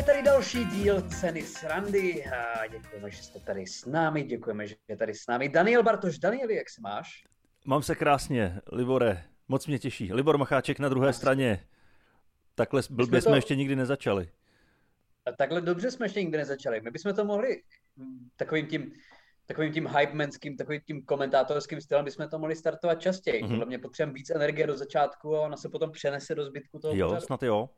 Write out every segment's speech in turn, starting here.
Je tady další díl Ceny srandy. A děkujeme, že jste tady s námi, děkujeme, že je tady s námi Daniel Bartoš. Danieli, jak se máš? Mám se krásně, Libore, moc mě těší. Libor Macháček na druhé straně. Takhle blbě jsme, to... ještě nikdy nezačali. A takhle dobře jsme ještě nikdy nezačali. My bychom to mohli takovým tím takovým tím hypemanským, takovým tím komentátorským stylem bychom to mohli startovat častěji. Mm-hmm. Podle mě potřebujeme víc energie do začátku a ona se potom přenese do zbytku toho Jo, pořadu. snad jo.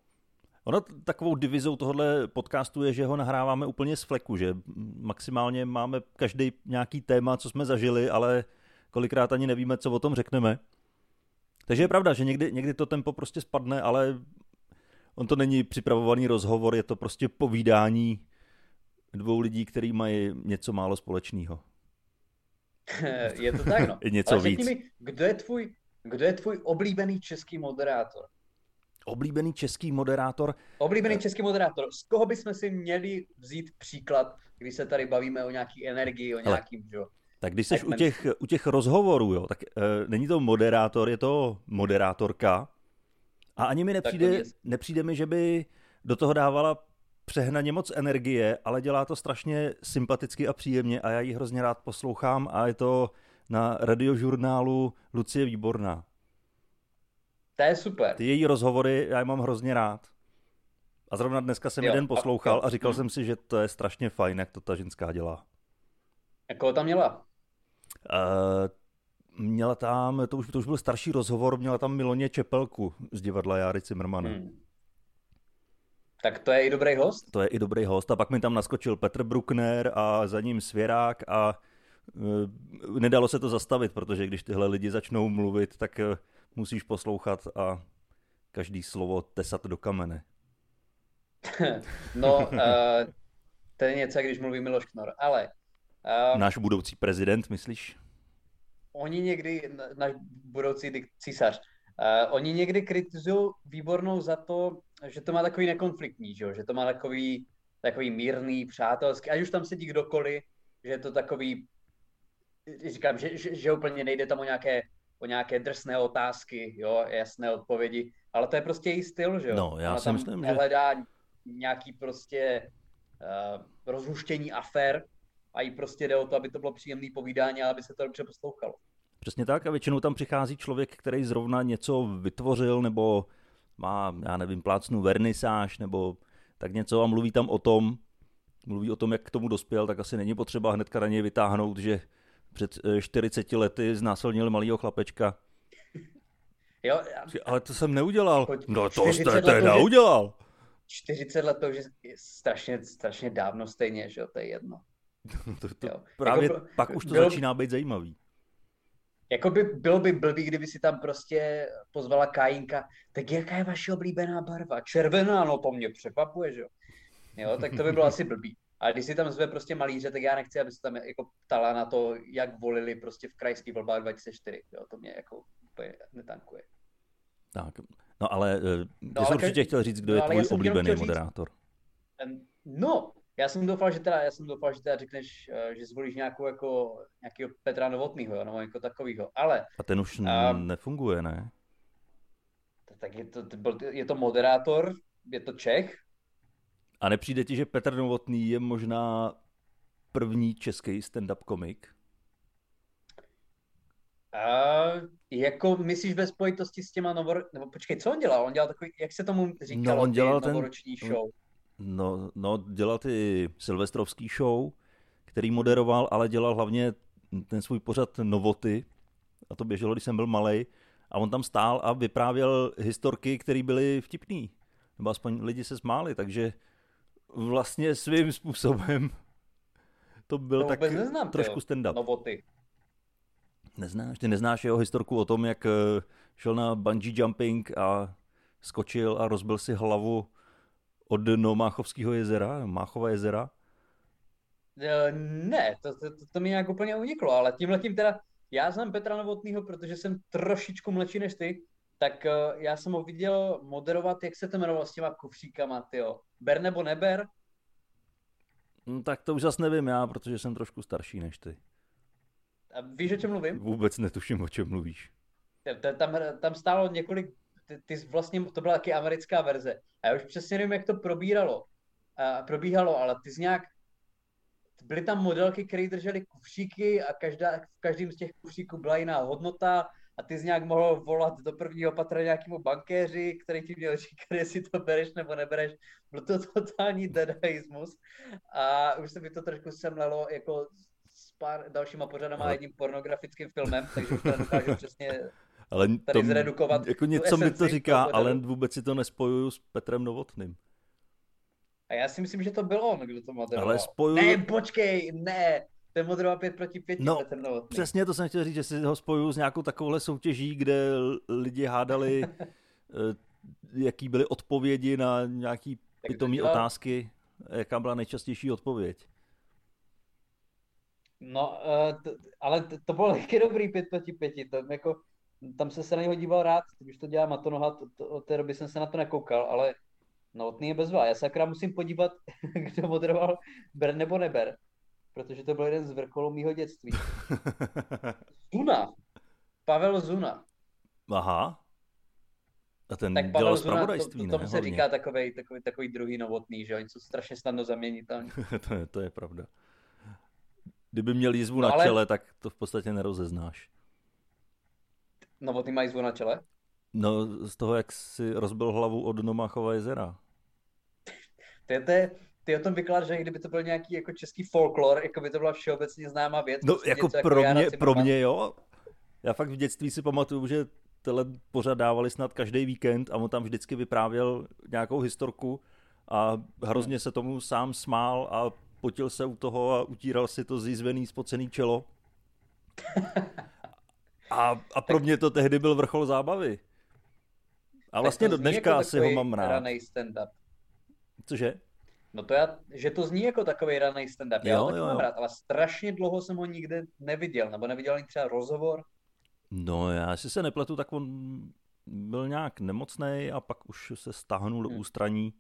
Ono takovou divizou tohohle podcastu je, že ho nahráváme úplně z fleku, že maximálně máme každý nějaký téma, co jsme zažili, ale kolikrát ani nevíme, co o tom řekneme. Takže je pravda, že někdy, někdy to tempo prostě spadne, ale on to není připravovaný rozhovor, je to prostě povídání dvou lidí, kteří mají něco málo společného. je to tak, no. něco Ale víc. Mi, kdo je tvůj, kdo je tvůj oblíbený český moderátor? Oblíbený český moderátor? Oblíbený český moderátor. Z koho bychom si měli vzít příklad, když se tady bavíme o nějaký energii, o nějakým, jo? Tak když jsi u těch, u těch rozhovorů, jo, tak uh, není to moderátor, je to moderátorka. A ani mi nepřijde, nepřijde mi, že by do toho dávala přehnaně moc energie, ale dělá to strašně sympaticky a příjemně a já ji hrozně rád poslouchám a je to na radiožurnálu Lucie Výborná. To je super. Ty její rozhovory já je mám hrozně rád. A zrovna dneska jsem jo, jeden poslouchal a, a říkal hmm. jsem si, že to je strašně fajn, jak to ta ženská dělá. A koho tam měla? Uh, měla tam, to už, to už byl starší rozhovor, měla tam Miloně Čepelku z divadla Járy Cimrmana. Hmm. Tak to je i dobrý host? To je i dobrý host. A pak mi tam naskočil Petr Bruckner a za ním Svěrák a e, nedalo se to zastavit, protože když tyhle lidi začnou mluvit, tak e, musíš poslouchat a každý slovo tesat do kamene. no, uh, to je něco, když mluví Miloš Knor, ale... Uh, náš budoucí prezident, myslíš? Oni někdy, náš budoucí císař, uh, oni někdy kritizují výbornou za to, že to má takový nekonfliktní, že, že to má takový, takový mírný, přátelský, ať už tam sedí kdokoliv, že je to takový, říkám, že, že, že úplně nejde tam o nějaké, o nějaké drsné otázky, jo, jasné odpovědi, ale to je prostě její styl, že jo. No, já Ona si myslím, že... hledá nějaký prostě uh, rozluštění afér a jí prostě jde o to, aby to bylo příjemné povídání a aby se to dobře poslouchalo. Přesně tak a většinou tam přichází člověk, který zrovna něco vytvořil nebo má, já nevím, plácnu vernisáž nebo tak něco a mluví tam o tom, mluví o tom, jak k tomu dospěl, tak asi není potřeba hnedka na něj vytáhnout, že před 40 eh, lety znásilnil malýho chlapečka. Jo, ale to jsem neudělal. No to jste teda udělal. 40 let to už je strašně, strašně dávno stejně, že jo, to je jedno. to, to právě jako, pak už to bylo, začíná být zajímavý. Jako by, bylo by blbý, kdyby si tam prostě pozvala Kajinka, tak jaká je vaše oblíbená barva? Červená, no to mě překvapuje, že jo. Jo, tak to by bylo asi blbý. A když si tam zve prostě malíře, tak já nechci, aby se tam jako ptala na to, jak volili prostě v krajských volbách 2004. Jo, to mě jako úplně netankuje. Tak, no ale uh, no, ale určitě chtěl říct, kdo no, je tvůj oblíbený moderátor. Říct, no, já jsem doufal, že teda, já jsem doufal, že teda řekneš, uh, že zvolíš nějakou jako, nějakého Petra Novotnýho, nebo jako takovýho, ale... A ten už uh, nefunguje, ne? Tak je to, je to moderátor, je to Čech. A nepřijde ti, že Petr Novotný je možná první český stand-up komik? Uh, jako myslíš ve spojitosti s těma novor... Nebo počkej, co on dělal? On dělal takový, jak se tomu říkalo, no, on dělal ten, novoroční show? No, no, dělal ty silvestrovský show, který moderoval, ale dělal hlavně ten svůj pořad Novoty, a to běželo, když jsem byl malý, a on tam stál a vyprávěl historky, které byly vtipný. Nebo aspoň lidi se smáli, takže vlastně svým způsobem to byl to tak neznám, trošku stand-up. Novoty. Neznáš? Ty neznáš jeho historku o tom, jak eh, šel na bungee jumping a skočil a rozbil si hlavu od dno Máchovského jezera, Máchova jezera? E, ne, to, to, to, to mi nějak úplně uniklo, ale tímhle tím teda, já znám Petra Novotného, protože jsem trošičku mladší než ty, tak uh, já jsem ho viděl moderovat, jak se to jmenovalo s těma kufříkama, tyjo. Ber nebo neber? No, tak to už zase nevím já, protože jsem trošku starší než ty. A víš, o čem mluvím? Vůbec netuším, o čem mluvíš. Tam, tam stálo několik ty, ty vlastně, to byla taky americká verze. A já už přesně nevím, jak to probíralo. a probíhalo, ale ty z nějak, byly tam modelky, které držely kufříky a každá, v každém z těch kufříků byla jiná hodnota a ty z nějak mohl volat do prvního patra nějakému bankéři, který ti měl říkat, jestli to bereš nebo nebereš. Byl to totální dadaismus a už se mi to trošku semlelo jako s pár dalšíma pořadama a jedním pornografickým filmem, takže to přesně ale tady to, zredukovat. Jako něco mi to říká, ale vůbec si to nespojuju s Petrem Novotným. A já si myslím, že to byl on, kdo to moderoval. Ale spojuju... Ne, počkej, ne, ten moderoval 5 proti 5 no, Petr Novotný. přesně to jsem chtěl říct, že si ho spojuju s nějakou takovouhle soutěží, kde lidi hádali, eh, jaký byly odpovědi na nějaký pitomý otázky. Jaká byla nejčastější odpověď? No, uh, to, ale to, to bylo taky dobrý 5 proti 5. To, jako, tam jsem se na něho díval rád, když to dělá Matonoha, to, to, od té doby jsem se na to nekoukal, ale Novotný je bezvá. Já se akorát musím podívat, kdo moderoval Ber nebo Neber, protože to byl jeden z vrcholů mýho dětství. Zuna. Pavel Zuna. Aha. A ten tak Pavel Zuna, to, to, tomu se říká takový, takový, takový druhý novotný, že oni jsou strašně snadno zaměnitelní. to, je, to je pravda. Kdyby měl jízvu no, na ale... čele, tak to v podstatě nerozeznáš. Novotný má jízvu na čele? No, z toho, jak si rozbil hlavu od Nomachova jezera. to je, to je, ty o tom vykládáš, že kdyby to byl nějaký jako český folklor, jako by to byla všeobecně známá věc. No prostě jako pro, jako mě, pro mě jo. Já fakt v dětství si pamatuju, že tohle pořád dávali snad každý víkend a on tam vždycky vyprávěl nějakou historku a hrozně se tomu sám smál a potil se u toho a utíral si to zjízvený, spocený čelo. A, a pro mě to tehdy byl vrchol zábavy. A vlastně do dneška jako asi ho mám rád. Cože? No to já, že to zní jako takový raný stand-up, já jo, ho taky jo, mám rád, ale strašně dlouho jsem ho nikde neviděl, nebo neviděl ani třeba rozhovor. No já si se nepletu, tak on byl nějak nemocný a pak už se stáhnul hmm. ústraní.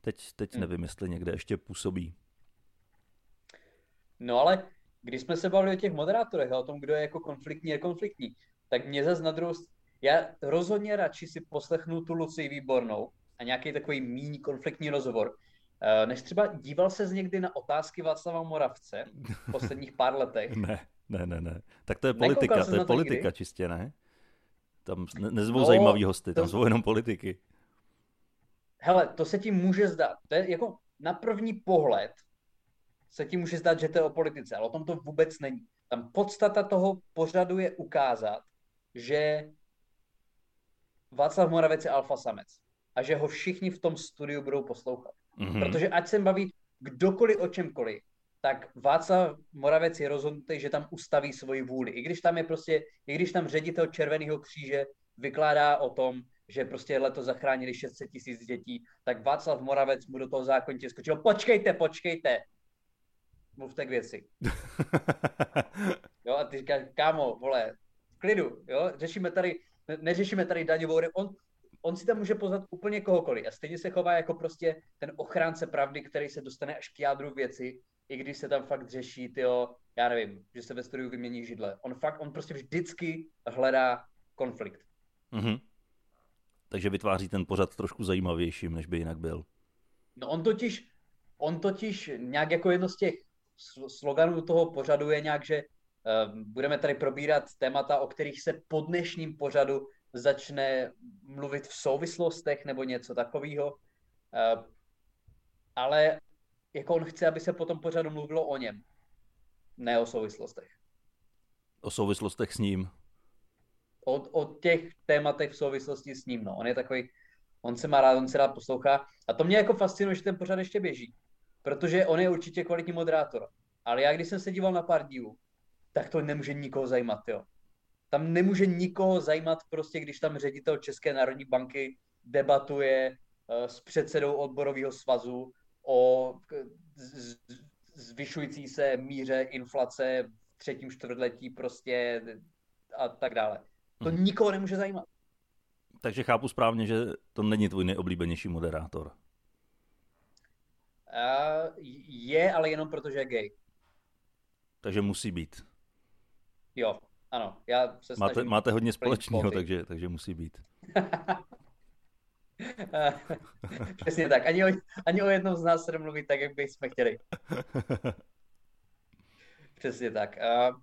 Teď, teď hmm. nevím, jestli někde ještě působí. No ale když jsme se bavili o těch moderátorech a o tom, kdo je jako konfliktní, je konfliktní, tak mě zase na druhou já rozhodně radši si poslechnu tu Luci Výbornou a nějaký takový míní konfliktní rozhovor, než třeba díval se někdy na otázky Václava Moravce v posledních pár letech. ne, ne, ne, ne. Tak to je politika, to je politika někdy? čistě, ne? Tam ne, nezvou no, zajímavý hosty, tam to... zvou jenom politiky. Hele, to se ti může zdát. To je jako na první pohled se ti může zdát, že to je o politice, ale o tom to vůbec není. Tam podstata toho pořadu je ukázat, že Václav Moravec je alfa samec a že ho všichni v tom studiu budou poslouchat. Mm-hmm. Protože ať se baví kdokoliv o čemkoliv, tak Václav Moravec je rozhodnutý, že tam ustaví svoji vůli. I když tam je prostě, i když tam ředitel Červeného kříže vykládá o tom, že prostě letos zachránili 600 tisíc dětí, tak Václav Moravec mu do toho zákonitě skočil, počkejte, počkejte, mluvte k věci. jo, a ty říkáš, kámo, vole, v klidu, jo, řešíme tady, neřešíme tady daňovou, on, on si tam může pozvat úplně kohokoliv a stejně se chová jako prostě ten ochránce pravdy, který se dostane až k jádru věci, i když se tam fakt řeší, tyjo, já nevím, že se ve studiu vymění židle. On fakt, on prostě vždycky hledá konflikt. Mm-hmm. Takže vytváří ten pořad trošku zajímavějším, než by jinak byl. No on totiž, on totiž nějak jako jedno z těch sloganů toho pořadu je nějak, že uh, budeme tady probírat témata, o kterých se po dnešním pořadu začne mluvit v souvislostech nebo něco takového. Uh, ale jako on chce, aby se po tom pořadu mluvilo o něm, ne o souvislostech. O souvislostech s ním? O, o těch tématech v souvislosti s ním, no. On je takový, on se má rád, on se rád poslouchá. A to mě jako fascinuje, že ten pořad ještě běží protože on je určitě kvalitní moderátor. Ale já, když jsem se díval na pár dílů, tak to nemůže nikoho zajímat, jo. Tam nemůže nikoho zajímat prostě, když tam ředitel České národní banky debatuje uh, s předsedou odborového svazu o zvyšující se míře inflace v třetím čtvrtletí prostě a tak dále. To hmm. nikoho nemůže zajímat. Takže chápu správně, že to není tvůj nejoblíbenější moderátor. Uh, je, ale jenom protože je gay. Takže musí být. Jo, ano. Já se máte, máte hodně společného, takže, takže musí být. Přesně tak. Ani o, ani o jednom z nás se nemluví tak, jak bychom chtěli. Přesně tak. Uh,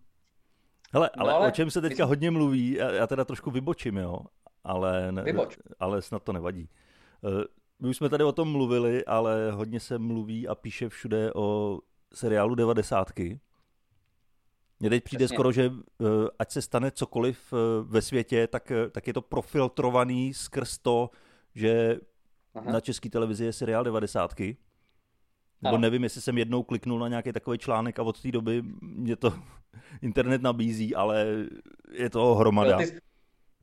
Hele, ale, no ale o čem se teďka hodně mluví, já, já teda trošku vybočím, jo, ale, ne, Vyboč. ale snad to nevadí. Uh, my už jsme tady o tom mluvili, ale hodně se mluví a píše všude o seriálu devadesátky. Mně teď přijde Přesně. skoro, že uh, ať se stane cokoliv uh, ve světě, tak, tak je to profiltrovaný skrz to, že Aha. na české televizi je seriál devadesátky. Nebo ano. nevím, jestli jsem jednou kliknul na nějaký takový článek a od té doby mě to internet nabízí, ale je to hromada. No, ty,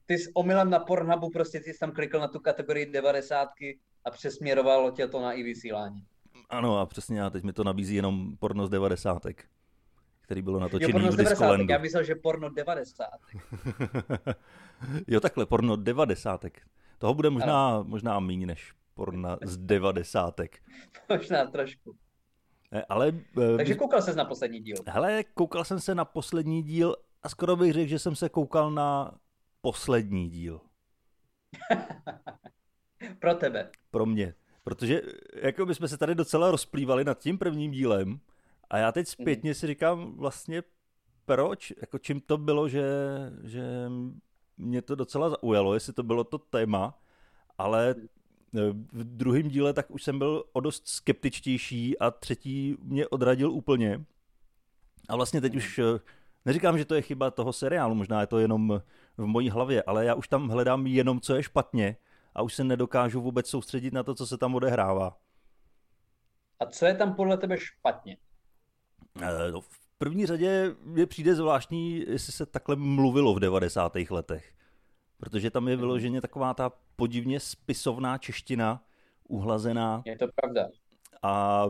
ty jsi omylem na Pornhubu, prostě ty jsi tam klikl na tu kategorii devadesátky a přesměrovalo tě to na i vysílání. Ano a přesně a teď mi to nabízí jenom porno z devadesátek, který bylo natočený jo, porno v Discolandu. Já myslel, že porno devadesátek. jo takhle, porno devadesátek. Toho bude možná, možná méně než porna z devadesátek. Možná trošku. Ale, eh, Takže koukal ses na poslední díl. Hele, koukal jsem se na poslední díl a skoro bych řekl, že jsem se koukal na poslední díl. Pro tebe. Pro mě. Protože jako by jsme se tady docela rozplývali nad tím prvním dílem a já teď zpětně si říkám vlastně proč, jako čím to bylo, že, že mě to docela zaujalo, jestli to bylo to téma, ale v druhém díle tak už jsem byl o dost skeptičtější a třetí mě odradil úplně. A vlastně teď už neříkám, že to je chyba toho seriálu, možná je to jenom v mojí hlavě, ale já už tam hledám jenom, co je špatně a už se nedokážu vůbec soustředit na to, co se tam odehrává. A co je tam podle tebe špatně? E, no, v první řadě mě přijde zvláštní, jestli se takhle mluvilo v 90. letech. Protože tam je mhm. vyloženě taková ta podivně spisovná čeština, uhlazená. Je to pravda. A,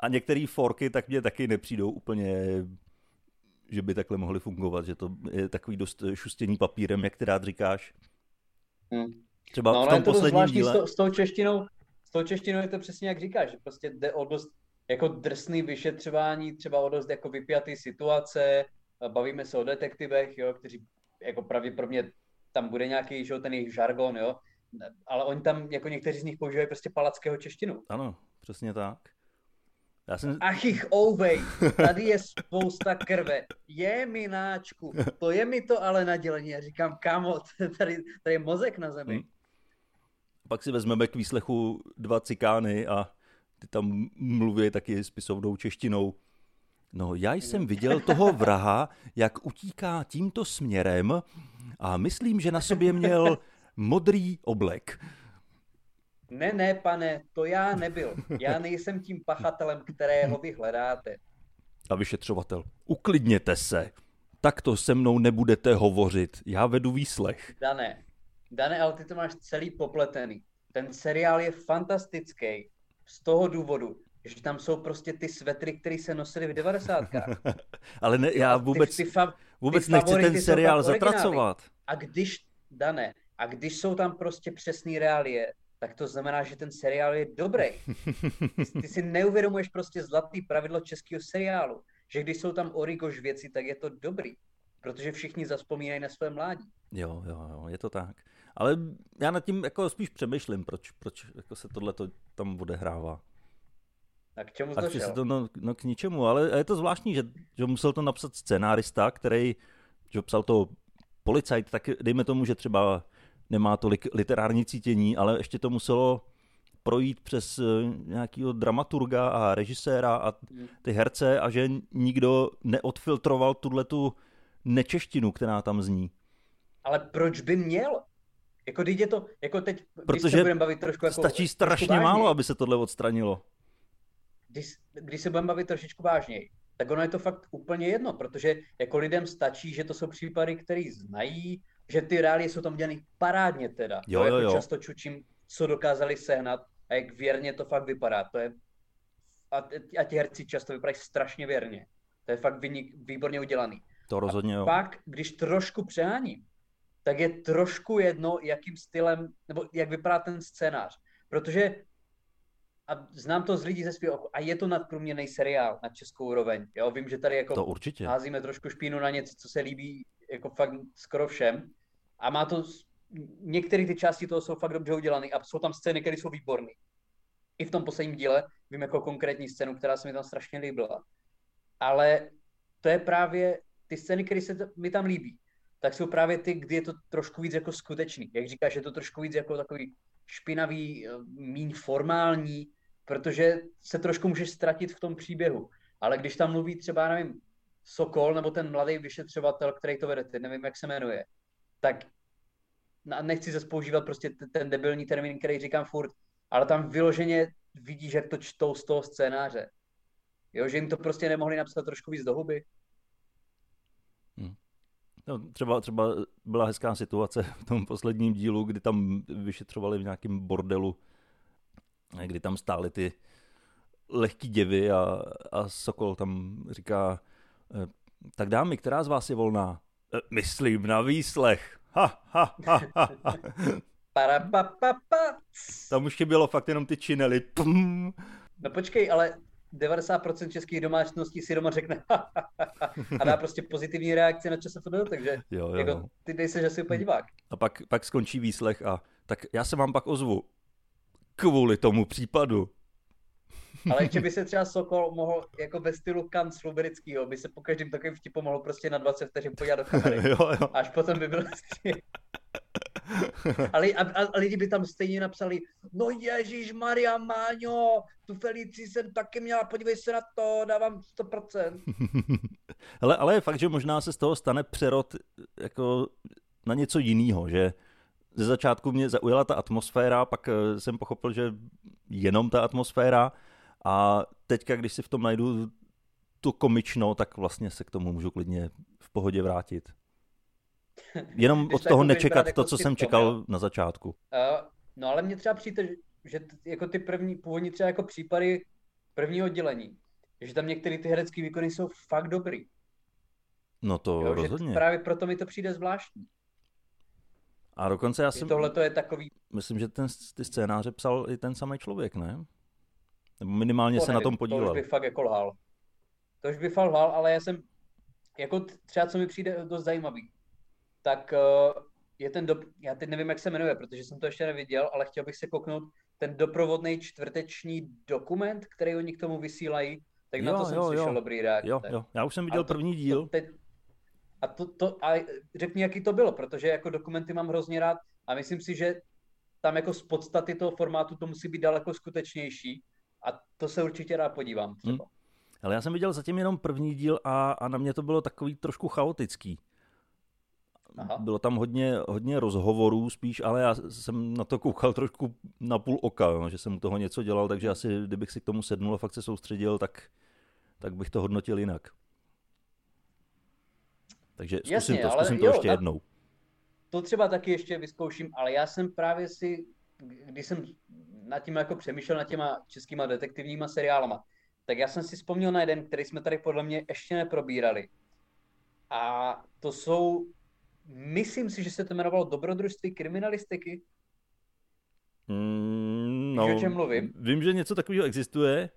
a některé forky tak mě taky nepřijdou úplně že by takhle mohly fungovat, že to je takový dost šustěný papírem, jak ty rád říkáš. Hmm. Třeba no, v tom to posledním díle... S, to, s, tou češtinou, s tou češtinou je to přesně jak říkáš, že prostě jde o dost jako drsný vyšetřování, třeba o dost jako vypjatý situace, bavíme se o detektivech, jo, kteří jako pravděpodobně tam bude nějaký, že, ten jejich žargon, jo, ale oni tam, jako někteří z nich používají prostě palackého češtinu. Ano, přesně tak. Já jsem... Achich, ouvej, tady je spousta krve. Je mináčku, to je mi to ale nadělení. Já říkám, kamo, tady, tady je mozek na zemi. Hmm. Pak si vezmeme k výslechu dva cikány a ty tam mluví taky spisovnou češtinou. No, já jsem viděl toho vraha, jak utíká tímto směrem a myslím, že na sobě měl modrý oblek. Ne, ne, pane, to já nebyl. Já nejsem tím pachatelem, kterého vy hledáte. A vyšetřovatel, uklidněte se. Takto se mnou nebudete hovořit. Já vedu výslech. Dané, Dané, ale ty to máš celý popletený. Ten seriál je fantastický z toho důvodu, že tam jsou prostě ty svetry, které se nosily v devadesátkách. ale ne, já vůbec, ty, ty fa- vůbec ty nechci ten seriál zatracovat. A když, Dané, a když jsou tam prostě přesný reálie, tak to znamená, že ten seriál je dobrý. Ty, ty si neuvědomuješ prostě zlatý pravidlo českého seriálu, že když jsou tam origož věci, tak je to dobrý, protože všichni zaspomínají na své mládí. Jo, jo, jo, je to tak. Ale já nad tím jako spíš přemýšlím, proč, proč jako se tohle tam odehrává. A k čemu to šel? Se to, no, no, k ničemu, ale je to zvláštní, že, že musel to napsat scenárista, který že psal to policajt, tak dejme tomu, že třeba nemá tolik literární cítění, ale ještě to muselo projít přes eh, nějakého dramaturga a režiséra a ty herce a že nikdo neodfiltroval tuhle tu nečeštinu, která tam zní. Ale proč by měl? Jako teď je to, jako teď, Protože když se budeme bavit trošku jako, stačí strašně trošku málo, aby se tohle odstranilo. Když, když se budeme bavit trošičku vážněji, tak ono je to fakt úplně jedno, protože jako lidem stačí, že to jsou případy, které znají, že ty reálie jsou tam dělané parádně teda. Jo, to jo, jako jo. často čučím, co dokázali sehnat a jak věrně to fakt vypadá. To je, a, a ti herci často vypadají strašně věrně. To je fakt vynik, výborně udělaný. To rozhodně a jo. pak, když trošku přeháním, tak je trošku jedno, jakým stylem, nebo jak vypadá ten scénář. Protože a znám to z lidí ze svého a je to nadprůměrný seriál na českou úroveň. Jo, vím, že tady jako to určitě. házíme trošku špínu na něco, co se líbí jako fakt skoro všem. A má to některé ty části toho jsou fakt dobře udělané a jsou tam scény, které jsou výborné. I v tom posledním díle vím jako konkrétní scénu, která se mi tam strašně líbila. Ale to je právě ty scény, které se mi tam líbí, tak jsou právě ty, kdy je to trošku víc jako skutečný. Jak říkáš, je to trošku víc jako takový špinavý, eh, míň formální, protože se trošku můžeš ztratit v tom příběhu. Ale když tam mluví třeba, nevím, Sokol nebo ten mladý vyšetřovatel, který to vede, teď nevím, jak se jmenuje, tak nechci zase používat prostě ten debilní termín, který říkám furt, ale tam vyloženě vidíš, jak to čtou z toho scénáře. Jo, že jim to prostě nemohli napsat trošku víc do huby. No, třeba, třeba byla hezká situace v tom posledním dílu, kdy tam vyšetřovali v nějakém bordelu, kdy tam stály ty lehký děvy a, a Sokol tam říká, eh, tak dámy, která z vás je volná? Eh, myslím na výslech. Ha, ha, ha, ha, ha. Tam už bylo fakt jenom ty činely. Pum. No počkej, ale 90% českých domácností si doma řekne a dá prostě pozitivní reakci na ČSFD, takže jo, jo. Jako, ty dej se, že si úplně divák. A pak, pak skončí výslech a tak já se vám pak ozvu kvůli tomu případu. Ale ještě by se třeba Sokol mohl jako ve stylu kanclu britského, by se po každém takovém vtipu mohl prostě na 20 vteřin podívat do kamery. jo, jo. Až potom by byl ale a, a, a lidi by tam stejně napsali, no Ježíš Maria Máňo, tu Felici jsem taky měla, podívej se na to, dávám 100%. ale, ale je fakt, že možná se z toho stane přerod jako na něco jiného, že ze začátku mě zaujala ta atmosféra, pak eh, jsem pochopil, že jenom ta atmosféra a teďka, když si v tom najdu tu komično, tak vlastně se k tomu můžu klidně v pohodě vrátit. Jenom od toho nečekat to, jako co jsem čekal na začátku. Uh, no ale mně třeba přijde, že t- jako ty první, původní třeba jako případy prvního oddělení, že tam některé ty herecké výkony jsou fakt dobrý. No to jo, rozhodně. Právě proto mi to přijde zvláštní. A dokonce já jsem... Tohle to je takový... Myslím, že ten, ty scénáře psal i ten samý člověk, ne? Nebo minimálně to se nevím, na tom podílel. To už by fakt jako lhal. To už by fakt lhal, ale já jsem... Jako třeba co mi přijde dost zajímavý, tak uh, je ten, do, já teď nevím, jak se jmenuje, protože jsem to ještě neviděl, ale chtěl bych se kouknout ten doprovodný čtvrteční dokument, který oni k tomu vysílají, tak jo, na to jsem jo, slyšel jo. dobrý reakce. Jo, jo, já už jsem viděl to, první díl. To teď, a to, to, a řekni, jaký to bylo, protože jako dokumenty mám hrozně rád a myslím si, že tam jako z podstaty toho formátu to musí být daleko skutečnější a to se určitě rád podívám třeba. Hmm. Ale já jsem viděl zatím jenom první díl a, a na mě to bylo takový trošku chaotický. Aha. Bylo tam hodně, hodně rozhovorů spíš, ale já jsem na to koukal trošku na půl oka, no, že jsem u toho něco dělal, takže asi kdybych si k tomu sednul a fakt se soustředil, tak, tak bych to hodnotil jinak. Takže zkusím Jasně, to, zkusím to jo, ještě jednou. To třeba taky ještě vyzkouším, ale já jsem právě si, když jsem nad tím jako přemýšlel nad těma českýma detektivníma seriálama, tak já jsem si vzpomněl na jeden, který jsme tady podle mě ještě neprobírali. A to jsou myslím si, že se to jmenovalo Dobrodružství kriminalistiky. Mm, no, Víš, o čem mluvím? Vím, že něco takového existuje,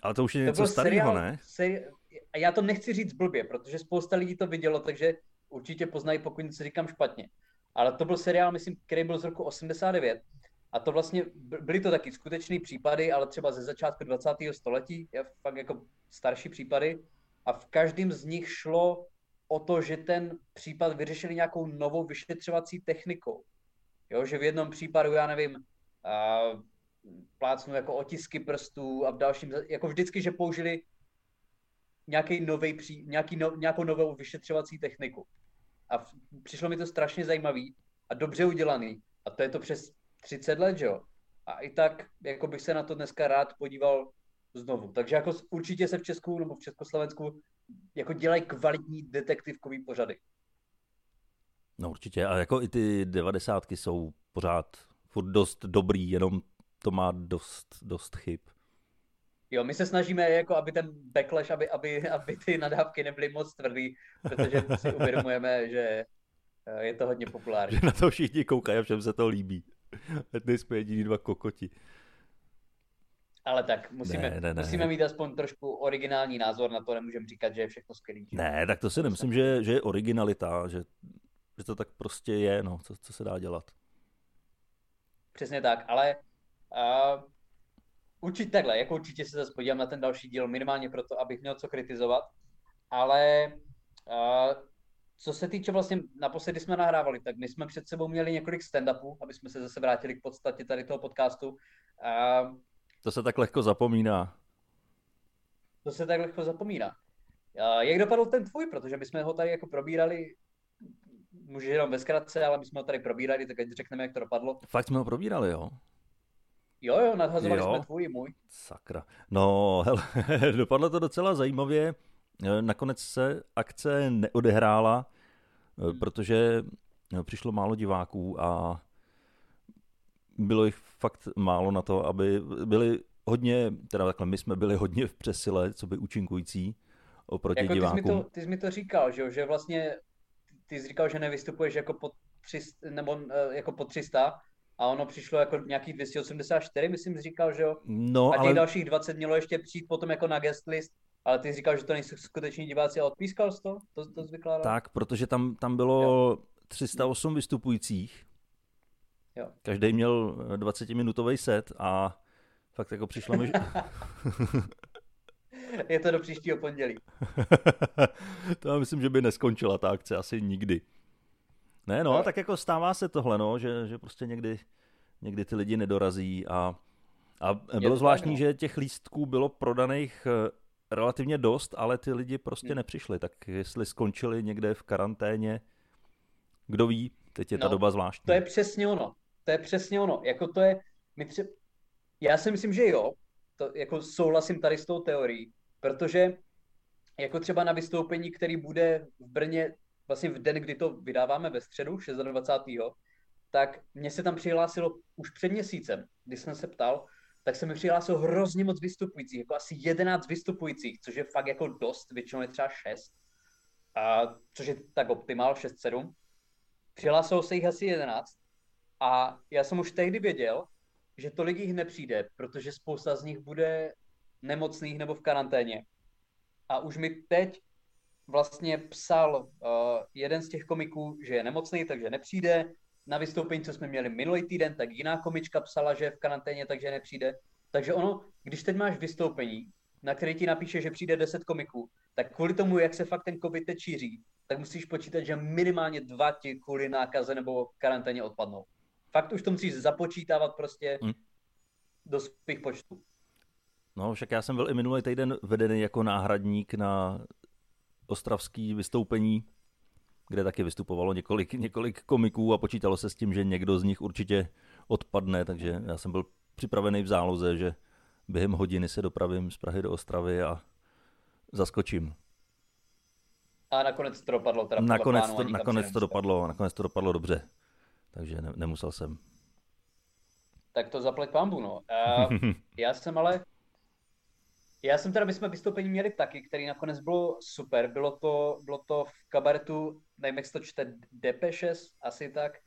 ale to už je to něco starého, ne? Seri... A já to nechci říct blbě, protože spousta lidí to vidělo, takže určitě poznají, pokud něco říkám špatně. Ale to byl seriál, myslím, který byl z roku 89. A to vlastně, byly to taky skutečné případy, ale třeba ze začátku 20. století, fakt jako starší případy. A v každém z nich šlo o to, že ten případ vyřešili nějakou novou vyšetřovací technikou. Jo, že v jednom případu, já nevím, uh, plácnu jako otisky prstů a v dalším, jako vždycky, že použili nějaký nový, nějaký no, nějakou novou vyšetřovací techniku. A v, přišlo mi to strašně zajímavý a dobře udělaný. A to je to přes 30 let, že jo? A i tak, jako bych se na to dneska rád podíval znovu. Takže jako určitě se v Česku nebo v Československu jako dělají kvalitní detektivkový pořady. No určitě, a jako i ty devadesátky jsou pořád furt dost dobrý, jenom to má dost, dost chyb. Jo, my se snažíme, jako aby ten backlash, aby, aby, aby ty nadávky nebyly moc tvrdý, protože si uvědomujeme, že eh, je to hodně populární. Že na to všichni koukají a všem se to líbí. Ať nejsme jediní dva kokoti. Ale tak musíme, ne, ne, ne. musíme mít aspoň trošku originální názor na to, nemůžeme říkat, že je všechno skvělé. Ne, tak to si nemyslím, že, že je originalita, že, že to tak prostě je, no, co, co se dá dělat. Přesně tak, ale uh, určitě takhle, jako určitě se zase podívám na ten další díl, minimálně proto, abych měl co kritizovat, ale uh, co se týče vlastně, naposledy jsme nahrávali, tak my jsme před sebou měli několik stand-upů, aby jsme se zase vrátili k podstatě tady toho podcastu. Uh, to se tak lehko zapomíná. To se tak lehko zapomíná. Uh, jak dopadl ten tvůj, protože my jsme ho tady jako probírali může jenom ve zkratce, ale my jsme ho tady probírali, tak ať řekneme, jak to dopadlo. Fakt jsme ho probírali, jo? Jo, jo, nadhazovali jo. jsme tvůj můj. Sakra. No, hele, dopadlo to docela zajímavě. Eh, nakonec se akce neodehrála, eh, hmm. protože eh, přišlo málo diváků a bylo jich fakt málo na to, aby byli hodně, teda takhle my jsme byli hodně v přesile, co by účinkující oproti jako divákům. Ty jsi, mi to, ty jsi mi to říkal, že, že vlastně ty jsi říkal, že nevystupuješ jako po 300, nebo jako po 300 a ono přišlo jako nějakých 284, myslím, říkal, že jo? No, a těch ale... dalších 20 mělo ještě přijít potom jako na guest list, ale ty jsi říkal, že to nejsou skuteční diváci a odpískal jsi to? To, to vykládal? Tak, protože tam, tam bylo jo. 308 vystupujících. Jo. Každý měl 20-minutový set a fakt jako přišlo mi, že... Je to do příštího pondělí. to já myslím, že by neskončila ta akce asi nikdy. Ne, no, no. tak jako stává se tohle, no, že, že prostě někdy, někdy ty lidi nedorazí a, a bylo zvláštní, no. že těch lístků bylo prodaných eh, relativně dost, ale ty lidi prostě hmm. nepřišli, tak jestli skončili někde v karanténě, kdo ví, teď je no, ta doba zvláštní. To je přesně ono, to je přesně ono, jako to je, my tře... já si myslím, že jo, to, jako souhlasím tady s tou teorií, protože jako třeba na vystoupení, který bude v Brně vlastně v den, kdy to vydáváme ve středu, 26. tak mě se tam přihlásilo už před měsícem, když jsem se ptal, tak se mi přihlásilo hrozně moc vystupujících, jako asi 11 vystupujících, což je fakt jako dost, většinou je třeba 6, a, což je tak optimál, 6-7. Přihlásilo se jich asi 11 a já jsem už tehdy věděl, že tolik jich nepřijde, protože spousta z nich bude nemocných nebo v karanténě. A už mi teď vlastně psal uh, jeden z těch komiků, že je nemocný, takže nepřijde. Na vystoupení, co jsme měli minulý týden, tak jiná komička psala, že je v karanténě, takže nepřijde. Takže ono, když teď máš vystoupení, na který ti napíše, že přijde 10 komiků, tak kvůli tomu, jak se fakt ten covid teď šíří, tak musíš počítat, že minimálně dva ti kvůli nákaze nebo karanténě odpadnou. Fakt už to musíš započítávat prostě hmm. do svých počtů. No, však já jsem byl i minulý týden vedený jako náhradník na ostravský vystoupení, kde taky vystupovalo několik, několik komiků a počítalo se s tím, že někdo z nich určitě odpadne, takže já jsem byl připravený v záloze, že během hodiny se dopravím z Prahy do Ostravy a zaskočím. A nakonec to dopadlo teda nakonec to, nakonec to dopadlo, nakonec to dopadlo dobře, takže ne, nemusel jsem. Tak to zaplať pambu, no. Uh, já jsem ale, já jsem teda, my jsme vystoupení měli taky, který nakonec bylo super. Bylo to, bylo to v kabaretu, nevím, jak se to čte, Depeshes, asi tak.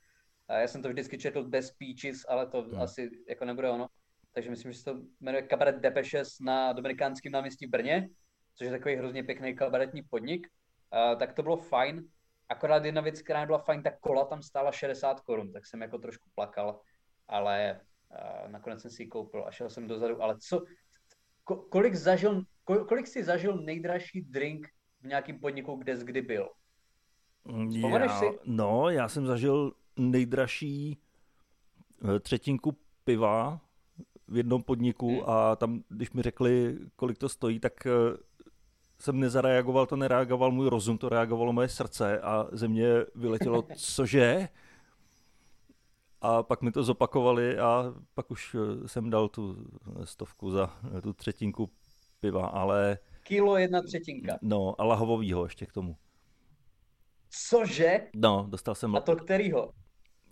A já jsem to vždycky četl bez Peaches, ale to hmm. asi jako nebude ono. Takže myslím, že se to jmenuje kabaret Depeshes na Dominikánském náměstí v Brně, což je takový hrozně pěkný kabaretní podnik. A, tak to bylo fajn. Akorát jedna věc, která byla fajn, tak kola tam stála 60 korun, tak jsem jako trošku plakal, ale nakonec jsem si ji koupil a šel jsem dozadu. Ale co, kolik, zažil, kolik jsi zažil nejdražší drink v nějakém podniku, kde jsi kdy byl? Já, si? No, já jsem zažil nejdražší eh, třetinku piva v jednom podniku hmm. a tam, když mi řekli, kolik to stojí, tak eh, jsem nezareagoval, to nereagoval můj rozum, to reagovalo moje srdce a ze mě vyletělo, cože? A pak mi to zopakovali a pak už eh, jsem dal tu stovku za tu třetinku piva, ale... Kilo jedna třetinka. No, a lahovovýho ještě k tomu. Cože? No, dostal jsem... A to kterýho?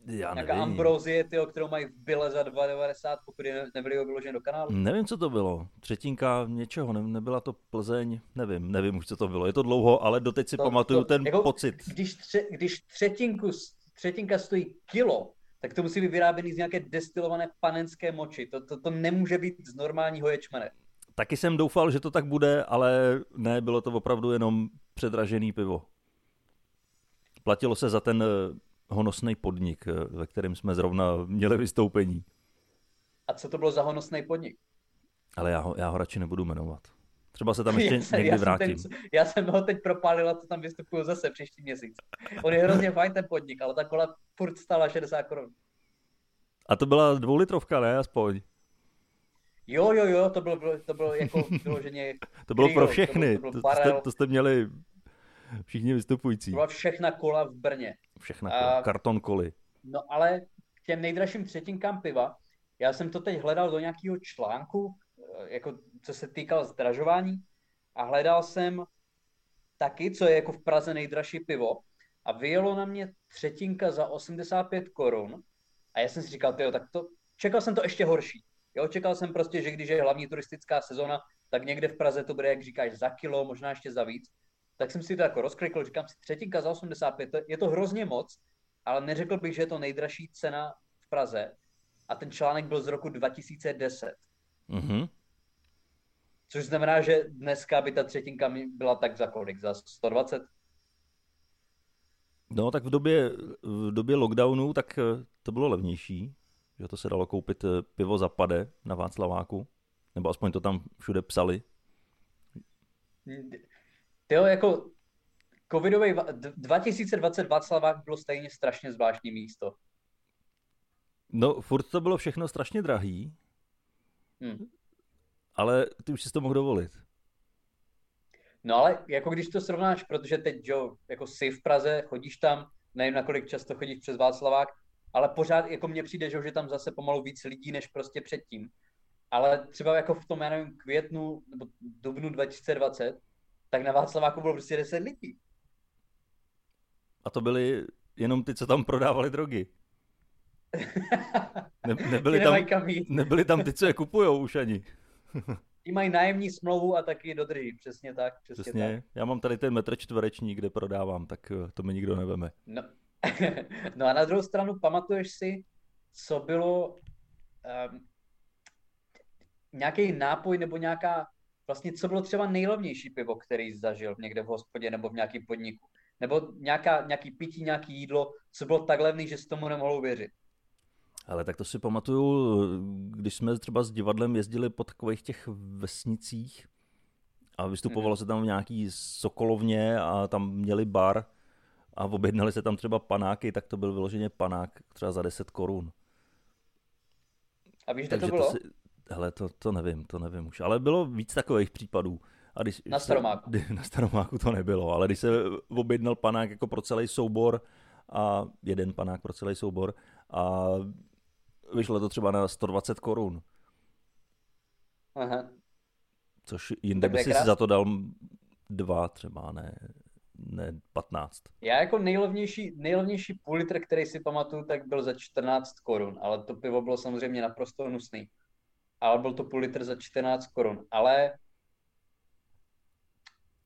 Já Nějaká nevím. ambrozie, tyjo, kterou mají v byle za 2,90, pokud ne, nebyli ho vyložen do kanálu? Nevím, co to bylo. Třetinka něčeho, ne, nebyla to Plzeň, nevím, nevím už, co to bylo. Je to dlouho, ale doteď si to, pamatuju to, ten jako, pocit. Když, tře, když třetinku, třetinka stojí kilo, tak to musí být vyráběný z nějaké destilované panenské moči. To, to, to nemůže být z normálního ječmene. Taky jsem doufal, že to tak bude, ale ne, bylo to opravdu jenom předražený pivo. Platilo se za ten eh, honosný podnik, eh, ve kterém jsme zrovna měli vystoupení. A co to bylo za honosný podnik? Ale já ho, já ho radši nebudu jmenovat. Třeba se tam ještě já jsem, někdy já vrátím. Jsem ten, já jsem ho teď propálil a to tam vystupuju zase příští měsíc. On je hrozně fajn ten podnik, ale ta kola furt stála 60 korun. A to byla dvoulitrovka, ne? Aspoň. Jo, jo, jo, to bylo, to bylo jako vyloženě... to bylo pro všechny, to, bylo, to, to, jste, to jste měli všichni vystupující. To byla všechna kola v Brně. Všechna kola, a, karton koly. No ale k těm nejdražším třetinkám piva, já jsem to teď hledal do nějakého článku, eh, jako co se týkal zdražování a hledal jsem taky, co je jako v Praze nejdražší pivo a vyjelo na mě třetinka za 85 korun a já jsem si říkal, tyjo, tak to, čekal jsem to ještě horší. Jo, čekal jsem prostě, že když je hlavní turistická sezona, tak někde v Praze to bude, jak říkáš, za kilo, možná ještě za víc. Tak jsem si to jako rozklikl, říkám si, třetinka za 85, je to hrozně moc, ale neřekl bych, že je to nejdražší cena v Praze. A ten článek byl z roku 2010. Mm-hmm. Což znamená, že dneska by ta třetinka byla tak za kolik? Za 120? No, tak v době, v době lockdownu tak eh, to bylo levnější, že to se dalo koupit eh, pivo za pade na Václaváku, nebo aspoň to tam všude psali. Jo, jako covidový 2020 Václavák bylo stejně strašně zvláštní místo. No, furt to bylo všechno strašně drahý, hmm. ale ty už si to mohl dovolit. No ale jako když to srovnáš, protože teď, jo, jako jsi v Praze, chodíš tam, nevím, nakolik často chodíš přes Václavák, ale pořád jako mně přijde, že, že tam zase pomalu víc lidí, než prostě předtím. Ale třeba jako v tom, já nevím, květnu nebo dubnu 2020, tak na Václaváku bylo prostě 10 lidí. A to byli jenom ty, co tam prodávali drogy. Ne, nebyli, tam, nebyli tam ty, co je kupujou už ani. Ti mají nájemní smlouvu a taky dodrží, přesně tak. Přesně, přesně. Tak. Já mám tady ten metr čtvereční, kde prodávám, tak eh, to mi nikdo neveme. No. no a na druhou stranu pamatuješ si, co bylo um, nějaký nápoj nebo nějaká, vlastně co bylo třeba nejlevnější pivo, který zažil někde v hospodě nebo v nějakém podniku. Nebo nějaká, nějaký pití, nějaký jídlo, co bylo tak levný, že si tomu nemohlo věřit. Ale tak to si pamatuju, když jsme třeba s divadlem jezdili po takových těch vesnicích a vystupovalo mm. se tam v nějaký sokolovně a tam měli bar a objednali se tam třeba panáky, tak to byl vyloženě panák třeba za 10 korun. A víš, kde to bylo? To si, hele, to, to nevím, to nevím už. Ale bylo víc takových případů. A když na Staromáku. Se, na Staromáku to nebylo, ale když se objednal panák jako pro celý soubor a jeden panák pro celý soubor a vyšlo to třeba na 120 korun. Aha. Což jinde by si za to dal dva třeba, ne, ne 15. Já jako nejlevnější, nejlevnější půl litr, který si pamatuju, tak byl za 14 korun, ale to pivo bylo samozřejmě naprosto nusný. Ale byl to půl litr za 14 korun. Ale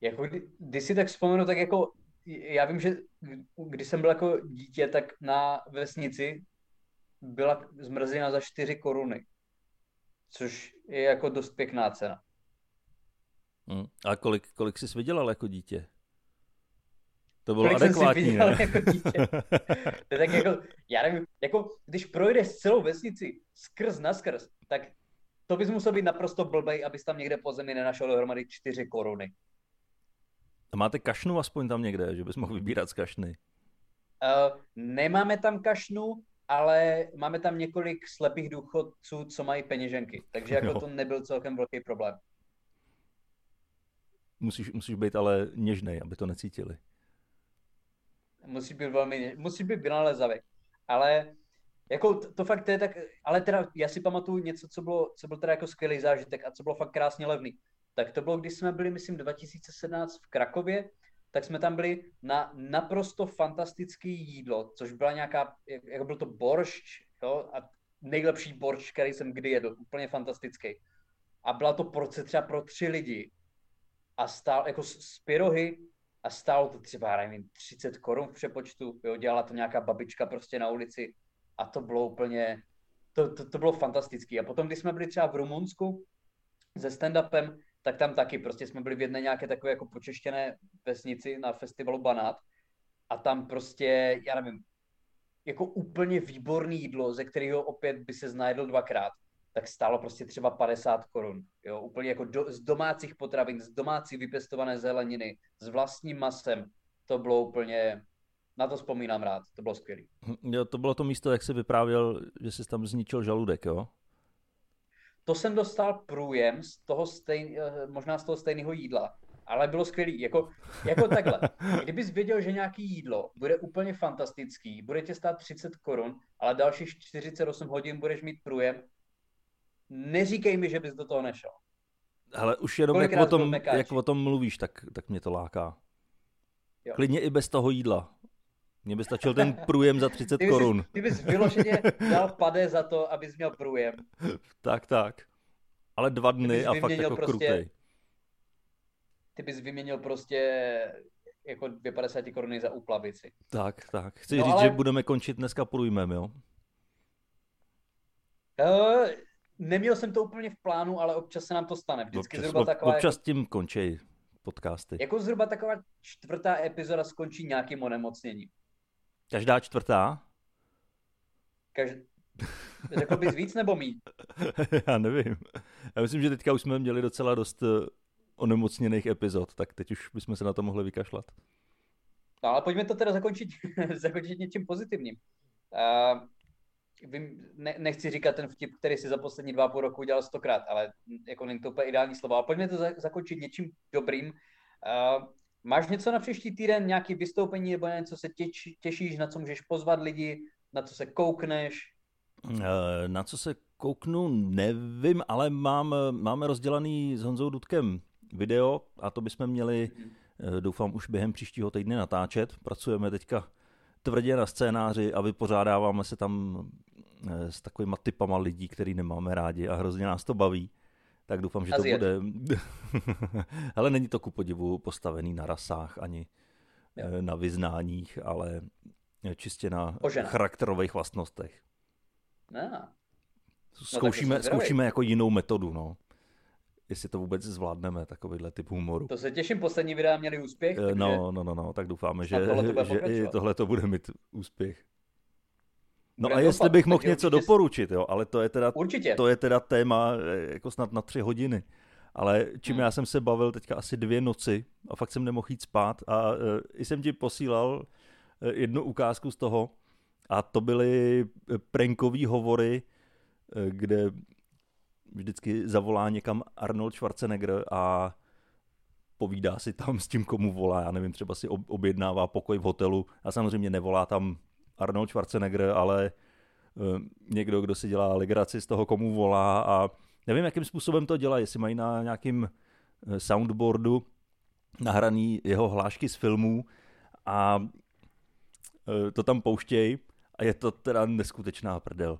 jako kdy, když si tak vzpomenu, tak jako já vím, že když jsem byl jako dítě, tak na vesnici byla zmrzlina za 4 koruny, což je jako dost pěkná cena. Hmm. A kolik, kolik jsi vydělal jako dítě? To bylo kolik adekvátní, jsem si ne? jako dítě. to je tak jako, já nevím, jako když projdeš celou vesnici skrz na skrz, tak to bys musel být naprosto blbej, abys tam někde po zemi nenašel dohromady 4 koruny. A máte kašnu aspoň tam někde, že bys mohl vybírat z kašny? Uh, nemáme tam kašnu, ale máme tam několik slepých důchodců, co mají peněženky, takže jako jo. to nebyl celkem velký problém. Musíš, musíš být ale něžnej, aby to necítili. Musí být velmi, musí být vynalezavý. Ale jako to, to fakt je tak, ale teda já si pamatuju něco, co bylo, co byl teda jako skvělý zážitek a co bylo fakt krásně levný. Tak to bylo, když jsme byli, myslím, 2017 v Krakově, tak jsme tam byli na naprosto fantastické jídlo, což byla nějaká, jako byl to boršč, jo, a nejlepší boršč, který jsem kdy jedl, úplně fantastický. A byla to porce třeba pro tři lidi a stál jako z pyrohy a stálo to třeba, nevím, 30 korun v přepočtu, jo, dělala to nějaká babička prostě na ulici a to bylo úplně, to, to, to bylo fantastické. A potom, když jsme byli třeba v Rumunsku se stand-upem, tak tam taky prostě jsme byli v jedné nějaké takové jako počeštěné vesnici na festivalu Banát a tam prostě, já nevím, jako úplně výborný jídlo, ze kterého opět by se znajedl dvakrát, tak stálo prostě třeba 50 korun. Jo, úplně jako do, z domácích potravin, z domácí vypěstované zeleniny, s vlastním masem. To bylo úplně, na to vzpomínám rád, to bylo skvělé. Hm, jo, to bylo to místo, jak se vyprávěl, že jsi tam zničil žaludek, jo? To jsem dostal průjem z toho stejn, eh, možná z toho stejného jídla, ale bylo skvělý. Jako, jako takhle. Kdybys věděl, že nějaký jídlo bude úplně fantastický, bude tě stát 30 korun, ale dalších 48 hodin budeš mít průjem, neříkej mi, že bys do toho nešel. Ale už jenom jak o, tom, jak o tom mluvíš, tak, tak mě to láká. Jo. Klidně i bez toho jídla. Mně by stačil ten průjem za 30 ty korun. Ty bys vyloženě dal pade za to, abys měl průjem. tak, tak. Ale dva dny a fakt jako prostě, krutej. Ty bys vyměnil prostě jako 250 koruny za úplavici. Tak, tak. Chci no, říct, ale... že budeme končit dneska průjmem, jo? Uh, neměl jsem to úplně v plánu, ale občas se nám to stane. Vždycky občas, zhruba taková... Občas tím končí podcasty. Jako zhruba taková čtvrtá epizoda skončí nějakým onemocněním. Každá čtvrtá? Každ... Řekl bys víc nebo mít? Já nevím. Já myslím, že teďka už jsme měli docela dost eh, onemocněných epizod, tak teď už bychom se na to mohli vykašlat. No ale pojďme to teda zakončit, zakončit něčím pozitivním. Uh, vím, ne, nechci říkat ten vtip, který si za poslední dva půl roku udělal stokrát, ale jako není to úplně ideální slovo. A pojďme to za, zakončit něčím dobrým. Uh, máš něco na příští týden, nějaký vystoupení nebo něco se těč, těšíš, na co můžeš pozvat lidi, na co se koukneš? Uh, na co se kouknu, nevím, ale mám, máme rozdělaný s Honzou Dudkem video a to bychom měli, mm-hmm. doufám, už během příštího týdne natáčet. Pracujeme teďka tvrdě na scénáři a vypořádáváme se tam eh, s takovými typama lidí, který nemáme rádi a hrozně nás to baví. Tak doufám, že to bude... ale není to ku podivu postavený na rasách ani jo. Eh, na vyznáních, ale čistě na Ožená. charakterových vlastnostech. No. Zkoušíme, no, zkoušíme jako jinou metodu, no jestli to vůbec zvládneme, takovýhle typ humoru. To se těším, poslední videa měli úspěch. Eh, takže... No, no, no, no, tak doufáme, že, tohle že i tohle to bude mít úspěch. No a jestli bych mohl něco určitě... doporučit, jo, ale to je teda, určitě. to je teda téma eh, jako snad na tři hodiny. Ale čím hmm. já jsem se bavil teďka asi dvě noci a fakt jsem nemohl jít spát a uh, i jsem ti posílal uh, jednu ukázku z toho a to byly prankový hovory, uh, kde vždycky zavolá někam Arnold Schwarzenegger a povídá si tam s tím, komu volá. Já nevím, třeba si objednává pokoj v hotelu. A samozřejmě nevolá tam Arnold Schwarzenegger, ale uh, někdo, kdo si dělá legraci z toho, komu volá a nevím, jakým způsobem to dělá, jestli mají na nějakým eh, soundboardu nahraný jeho hlášky z filmů a uh, to tam pouštějí a je to teda neskutečná prdel.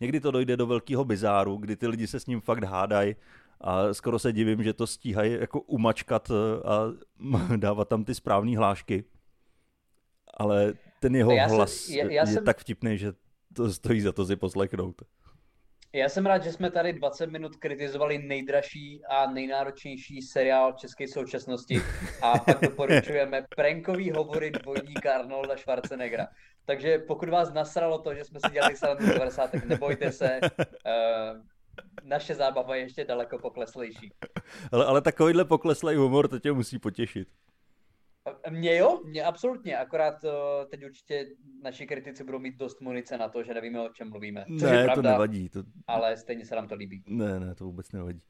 Někdy to dojde do velkého bizáru, kdy ty lidi se s ním fakt hádají a skoro se divím, že to stíhají jako umačkat eh, a dávat tam ty správné hlášky. Ale ten jeho já hlas jsem, já, já je jsem... tak vtipný, že to stojí za to si poslechnout. Já jsem rád, že jsme tady 20 minut kritizovali nejdražší a nejnáročnější seriál české současnosti a pak doporučujeme prankový hovory dvojníka Arnolda Schwarzeneggera. Takže pokud vás nasralo to, že jsme si dělali srandu 90, tak nebojte se, uh, naše zábava je ještě daleko pokleslejší. Ale, ale takovýhle pokleslej humor to tě musí potěšit. Mě jo, mě absolutně, akorát uh, teď určitě naši kritici budou mít dost munice na to, že nevíme, o čem mluvíme. Což ne, je pravda, to nevadí. To... Ale stejně se nám to líbí. Ne, ne, to vůbec nevadí.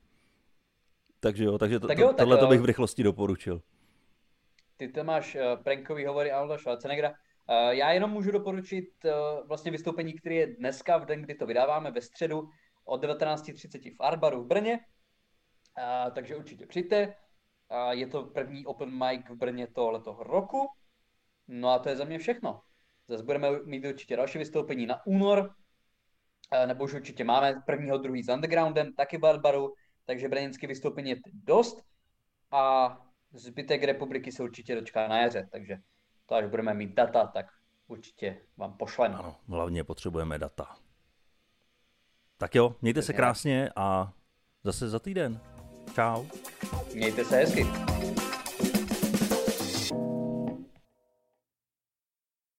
Takže jo, takže to, tak jo, to, tohle to bych v rychlosti doporučil. Ty to máš uh, prankový hovory Alda Schwarzeneggera. Uh, já jenom můžu doporučit uh, vlastně vystoupení, které je dneska, v den, kdy to vydáváme, ve středu od 19.30 v Arbaru v Brně. Uh, takže určitě přijďte. Je to první open mic v Brně tohoto roku. No a to je za mě všechno. Zase budeme mít určitě další vystoupení na únor, nebo už určitě máme prvního, druhý s Undergroundem, taky v Arbaru, takže brněnské vystoupení je dost. A zbytek republiky se určitě dočká na jaře, takže to až budeme mít data, tak určitě vám pošleme. Ano, hlavně potřebujeme data. Tak jo, mějte se krásně a zase za týden. Čau. Mějte se hezky.